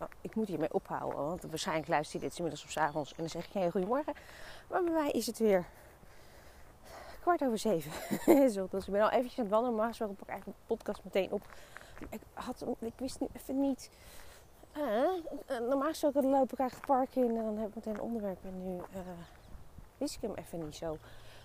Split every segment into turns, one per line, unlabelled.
Oh, ik moet hiermee ophouden, want waarschijnlijk luister je dit inmiddels of avonds en dan zeg ik hey, goedemorgen. Maar bij mij is het weer kwart over zeven. dus ik ben al eventjes aan het wandelen, maar zo pak ik eigenlijk de podcast meteen op. Ik, had, ik wist nu even niet. Uh, normaal gesproken loop ik eigenlijk het park in en dan heb ik meteen een onderwerp. En nu uh, wist ik hem even niet zo.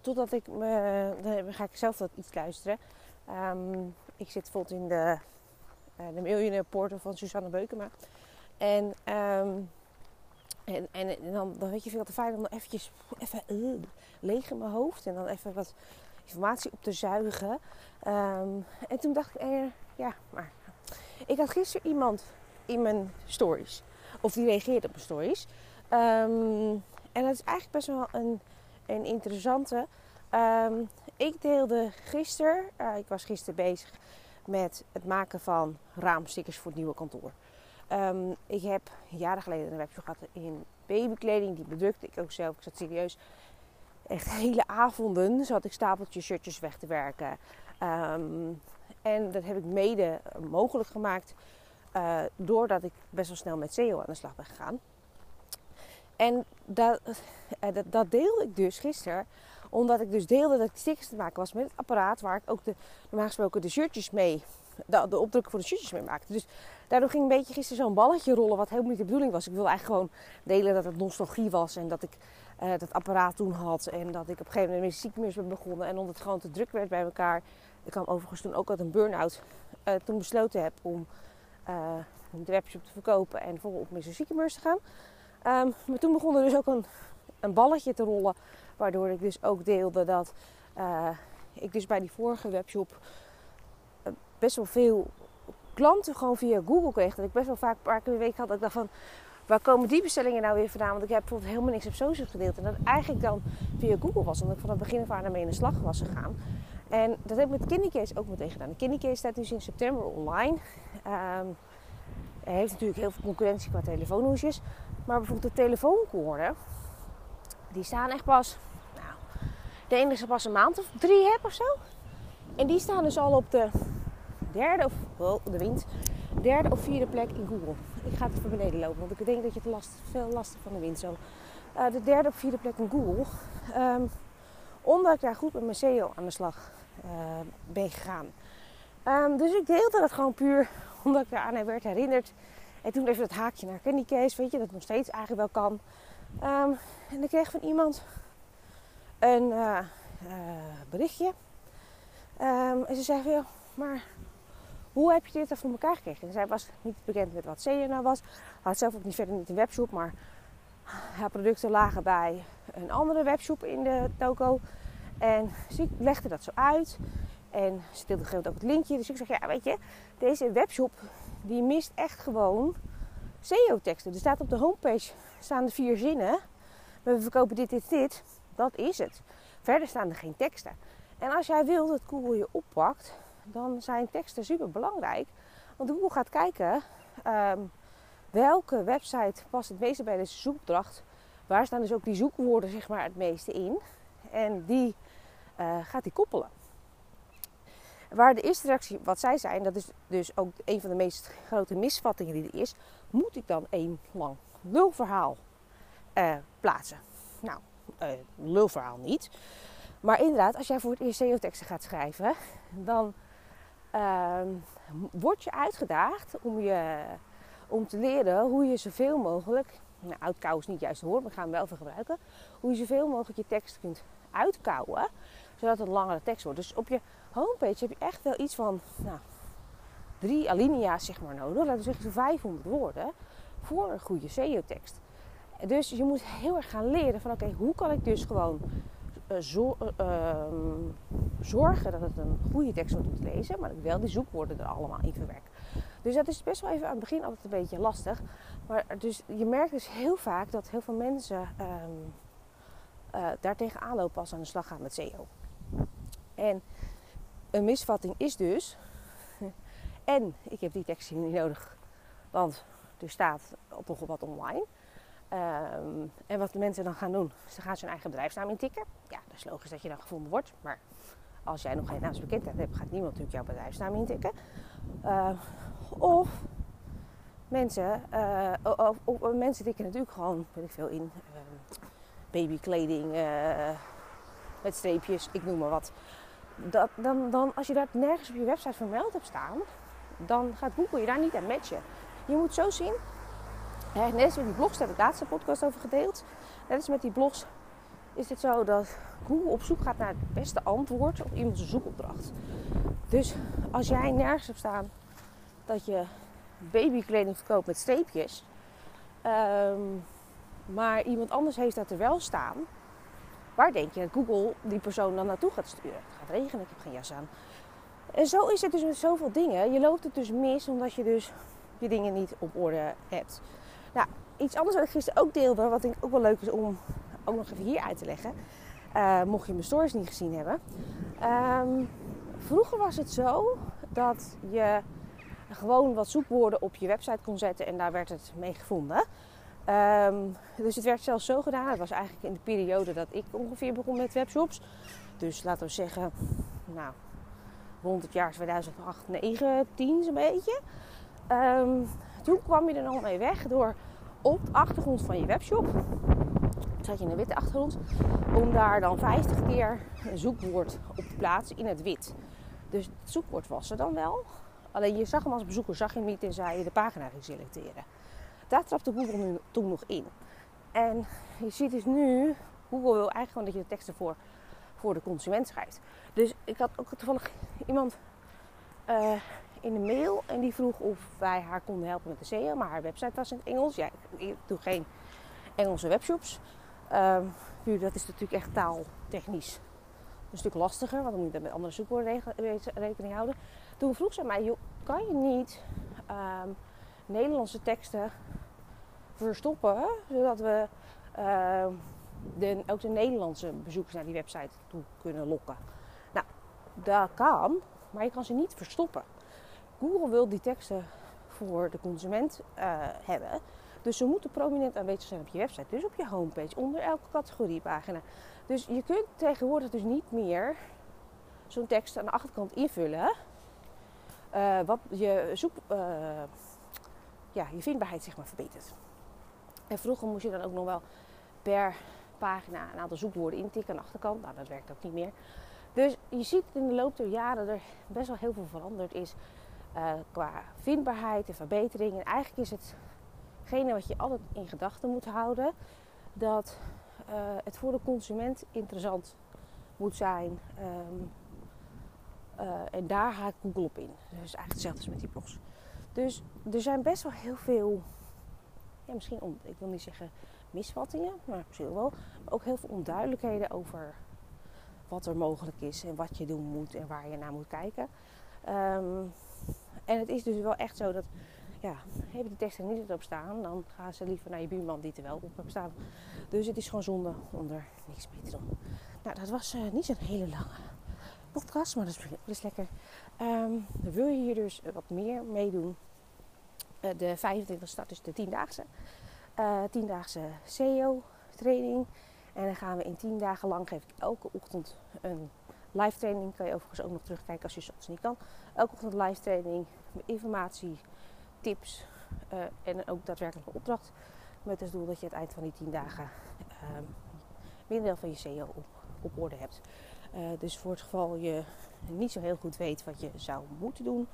Totdat ik me. Dan ga ik zelf iets luisteren. Um, ik zit bijvoorbeeld in de, uh, de Millionaire van Susanne Beukema. En, um, en, en, en, dan, dan weet je veel te fijn om dan eventjes even uh, leeg in mijn hoofd. En dan even wat informatie op te zuigen. Um, en toen dacht ik, eh, ja, maar... Ik had gisteren iemand in mijn stories. Of die reageerde op mijn stories. Um, en dat is eigenlijk best wel een, een interessante. Ik deelde gisteren, uh, ik was gisteren bezig met het maken van raamstickers voor het nieuwe kantoor. Um, ik heb jaren geleden een webshop gehad in babykleding. Die bedrukte ik ook zelf. Ik zat serieus echt hele avonden zat ik stapeltjes shirtjes weg te werken. Um, en dat heb ik mede mogelijk gemaakt uh, doordat ik best wel snel met SEO aan de slag ben gegaan. En dat, uh, dat, dat deelde ik dus gisteren omdat ik dus deelde dat ik stickers te maken was met het apparaat waar ik ook de, normaal gesproken de shirtjes mee de, de voor de shirtjes mee maakte. Dus daardoor ging een beetje gisteren zo'n balletje rollen, wat helemaal niet de bedoeling was. Ik wilde eigenlijk gewoon delen dat het nostalgie was en dat ik uh, dat apparaat toen had. En dat ik op een gegeven moment met ziekmeers ben begonnen en omdat het gewoon te druk werd bij elkaar. Ik kwam overigens toen ook uit een burn-out. Uh, toen besloten heb om uh, de webshop te verkopen en volop met ziekemeurs te gaan. Um, maar toen begon er dus ook een, een balletje te rollen. Waardoor ik dus ook deelde dat ik dus bij die vorige webshop best wel veel klanten gewoon via Google kreeg. Dat ik best wel vaak een paar keer per week had dat ik dacht van... Waar komen die bestellingen nou weer vandaan? Want ik heb bijvoorbeeld helemaal niks op social gedeeld. En dat eigenlijk dan via Google was. Omdat ik van het begin af aan ermee in de slag was gegaan. En dat heb ik met Candycase ook meteen gedaan. De Candycase staat dus in september online. Hij heeft natuurlijk heel veel concurrentie qua telefoonhoesjes. Maar bijvoorbeeld de telefoonkoorden. Die staan echt pas... Nou, de er pas een maand of drie heb of zo. En die staan dus al op de derde of oh, de wind, derde of vierde plek in Google. Ik ga het even beneden lopen, want ik denk dat je het last, veel lastig van de wind zo. Uh, de derde of vierde plek in Google. Um, omdat ik daar goed met mijn SEO aan de slag uh, ben gegaan. Um, dus ik deelde dat gewoon puur omdat ik eraan werd herinnerd. En toen even het haakje naar Candy Case, weet je, dat nog steeds eigenlijk wel kan. Um, en ik kreeg van iemand een uh, berichtje. en ze zei van, maar hoe heb je dit voor elkaar gekregen? En zij was niet bekend met wat nou was. Had zelf ook niet verder niet een webshop, maar haar producten lagen bij een andere webshop in de toko. En ze legde dat zo uit. En ze deelde op ook het linkje. Dus ik zeg, ja weet je, deze webshop die mist echt gewoon SEO-teksten. Er staat op de homepage staan de vier zinnen. We verkopen dit, dit, dit. Dat is het. Verder staan er geen teksten. En als jij wil dat Google je oppakt, dan zijn teksten super belangrijk. Want Google gaat kijken um, welke website past het meeste bij deze zoekopdracht. Waar staan dus ook die zoekwoorden zeg maar, het meeste in. En die uh, gaat die koppelen. Waar de eerste reactie, wat zij zijn, dat is dus ook een van de meest grote misvattingen die er is. Moet ik dan één lang lulverhaal uh, plaatsen? Nou, uh, lulverhaal niet. Maar inderdaad, als jij voor het eerst SEO-teksten gaat schrijven, dan word je uitgedaagd om, je, om te leren hoe je zoveel mogelijk, nou oud is niet juist het woord, maar we gaan hem wel even gebruiken, hoe je zoveel mogelijk je tekst kunt uitkouwen, zodat het een langere tekst wordt. Dus op je homepage heb je echt wel iets van nou, drie alinea's zeg maar nodig, laten we zeggen 500 woorden, voor een goede SEO-tekst. Dus je moet heel erg gaan leren van oké, hoe kan ik dus gewoon zo, uh, zorgen dat het een goede tekst wordt om te lezen, maar dat ik wel die zoekwoorden er allemaal in verwerk. Dus dat is best wel even aan het begin altijd een beetje lastig. Maar dus, je merkt dus heel vaak dat heel veel mensen um, uh, daar tegenaan lopen als ze aan de slag gaan met SEO. En een misvatting is dus, en ik heb die tekst niet nodig, want er staat toch wat online. Um, en wat de mensen dan gaan doen, ze gaan zijn eigen bedrijfsnaam intikken. Ja, dat is logisch dat je dan gevonden wordt. Maar als jij nog geen naamsbekendheid hebt, gaat niemand natuurlijk jouw bedrijfsnaam intikken. Uh, of mensen, uh, of, mensen tikken natuurlijk gewoon, weet ik veel, in uh, babykleding met streepjes, ik noem maar wat. Dat, dan, dan, als je dat nergens op je website vermeld hebt staan, dan gaat Google je daar niet aan matchen. Je moet zo zien, net als met die blogs, daar heb ik laatste podcast over gedeeld. Net als met die blogs is het zo dat Google op zoek gaat naar het beste antwoord op iemands zoekopdracht. Dus als jij nergens hebt staan dat je babykleding verkoopt met streepjes, um, maar iemand anders heeft dat er wel staan, waar denk je dat Google die persoon dan naartoe gaat sturen? Het gaat regenen, ik heb geen jas aan. En zo is het dus met zoveel dingen. Je loopt het dus mis omdat je dus je dingen niet op orde hebt. Nou, iets anders wat ik gisteren ook deelde, wat ik ook wel leuk is om ook nog even hier uit te leggen. Uh, mocht je mijn stories niet gezien hebben. Um, vroeger was het zo dat je gewoon wat zoekwoorden op je website kon zetten en daar werd het mee gevonden. Um, dus het werd zelfs zo gedaan. Het was eigenlijk in de periode dat ik ongeveer begon met webshops. Dus laten we zeggen, nou, rond het jaar 2008, 9, 10 zo'n beetje. Um, toen kwam je er nog mee weg door op de achtergrond van je webshop, zat je in een witte achtergrond, om daar dan 50 keer een zoekwoord op te plaatsen in het wit. Dus het zoekwoord was er dan wel. Alleen je zag hem als bezoeker, zag je niet tenzij je de pagina ging selecteren. Daar trapte Google nu, toen nog in. En je ziet dus nu, Google wil eigenlijk gewoon dat je de teksten voor, voor de consument schrijft. Dus ik had ook toevallig iemand uh, in de mail en die vroeg of wij haar konden helpen met de SEO. Maar haar website was in het Engels. Ja, ik doe geen Engelse webshops. Um, dat is natuurlijk echt taaltechnisch een stuk lastiger, want dan moet je met andere zoekwoorden rekening houden. Toen vroeg ze mij, kan je niet um, Nederlandse teksten verstoppen, zodat we uh, de, ook de Nederlandse bezoekers naar die website toe kunnen lokken? Nou, dat kan, maar je kan ze niet verstoppen. Google wil die teksten voor de consument uh, hebben. Dus ze moeten prominent aanwezig zijn op je website. Dus op je homepage, onder elke categoriepagina. Dus je kunt tegenwoordig dus niet meer zo'n tekst aan de achterkant invullen. Uh, wat je zoek, uh, ja, je vindbaarheid zeg maar verbetert. En vroeger moest je dan ook nog wel per pagina een aantal zoekwoorden intikken aan de achterkant. Nou, dat werkt ook niet meer. Dus je ziet in de loop der jaren er best wel heel veel veranderd is uh, qua vindbaarheid en verbetering. En eigenlijk is hetgene wat je altijd in gedachten moet houden, dat uh, het voor de consument interessant moet zijn. Um, uh, en daar haakt Google op in. Dus eigenlijk hetzelfde als met die blogs. Dus er zijn best wel heel veel, ja, misschien, om, ik wil niet zeggen misvattingen, maar misschien wel. Maar ook heel veel onduidelijkheden over wat er mogelijk is en wat je doen moet en waar je naar moet kijken. Um, en het is dus wel echt zo dat, ja, hebben die teksten niet op staan, dan gaan ze liever naar je buurman die er wel op staan. Dus het is gewoon zonde om er niks mee te doen. Nou, dat was uh, niet zo'n hele lange podcast, maar dat is, dat is lekker. Um, wil je hier dus wat meer meedoen? Uh, de 25 start dus de 10-daagse. Uh, 10-daagse SEO training. En dan gaan we in 10 dagen lang, geef ik elke ochtend een live training. Kan je overigens ook nog terugkijken als je soms niet kan. Elke ochtend live training, informatie, tips uh, en ook daadwerkelijke opdracht. Met als doel dat je het eind van die 10 dagen uh, minder van je SEO op, orde hebt. Uh, dus voor het geval je niet zo heel goed weet wat je zou moeten doen.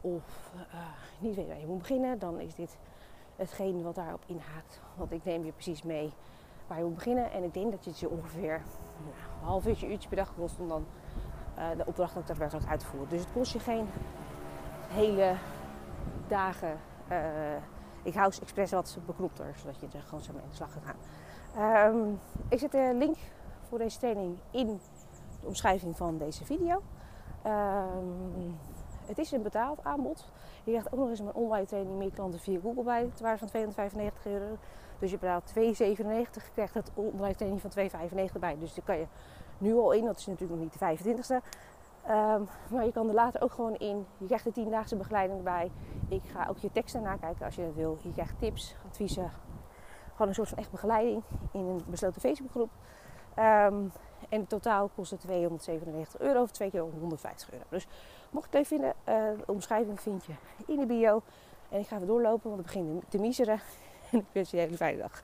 Of uh, niet weet waar je moet beginnen. Dan is dit hetgeen wat daarop inhaakt. Want ik neem je precies mee waar je moet beginnen. En ik denk dat je het je ongeveer een half uurtje, uurtje per dag kost om dan uh, de opdracht ook daadwerkelijk uit te voeren. Dus het kost je geen hele dagen. Uh, ik hou ze expres wat beknopter, zodat je er gewoon zo mee in de slag kan gaan. Um, ik zet de link voor deze training in de omschrijving van deze video. Um, het is een betaald aanbod. Je krijgt ook nog eens een online training meer klanten via Google bij. Het waren van 295 euro. Dus je betaalt 2,97, krijgt het online training van 2,95 bij. Dus daar kan je nu al in, dat is natuurlijk nog niet de 25ste. Ehm, maar je kan er later ook gewoon in. Je krijgt de tiendaagse begeleiding bij. Ik ga ook je teksten nakijken als je dat wil. Je krijgt tips, adviezen. Gewoon een soort van echt begeleiding in een besloten Facebookgroep. Um, en in totaal kost het 297 euro of twee keer 150 euro. Dus mocht het leuk vinden, uh, de omschrijving vind je in de bio. En ik ga weer doorlopen, want het begint te miseren. En ik wens je een hele fijne dag.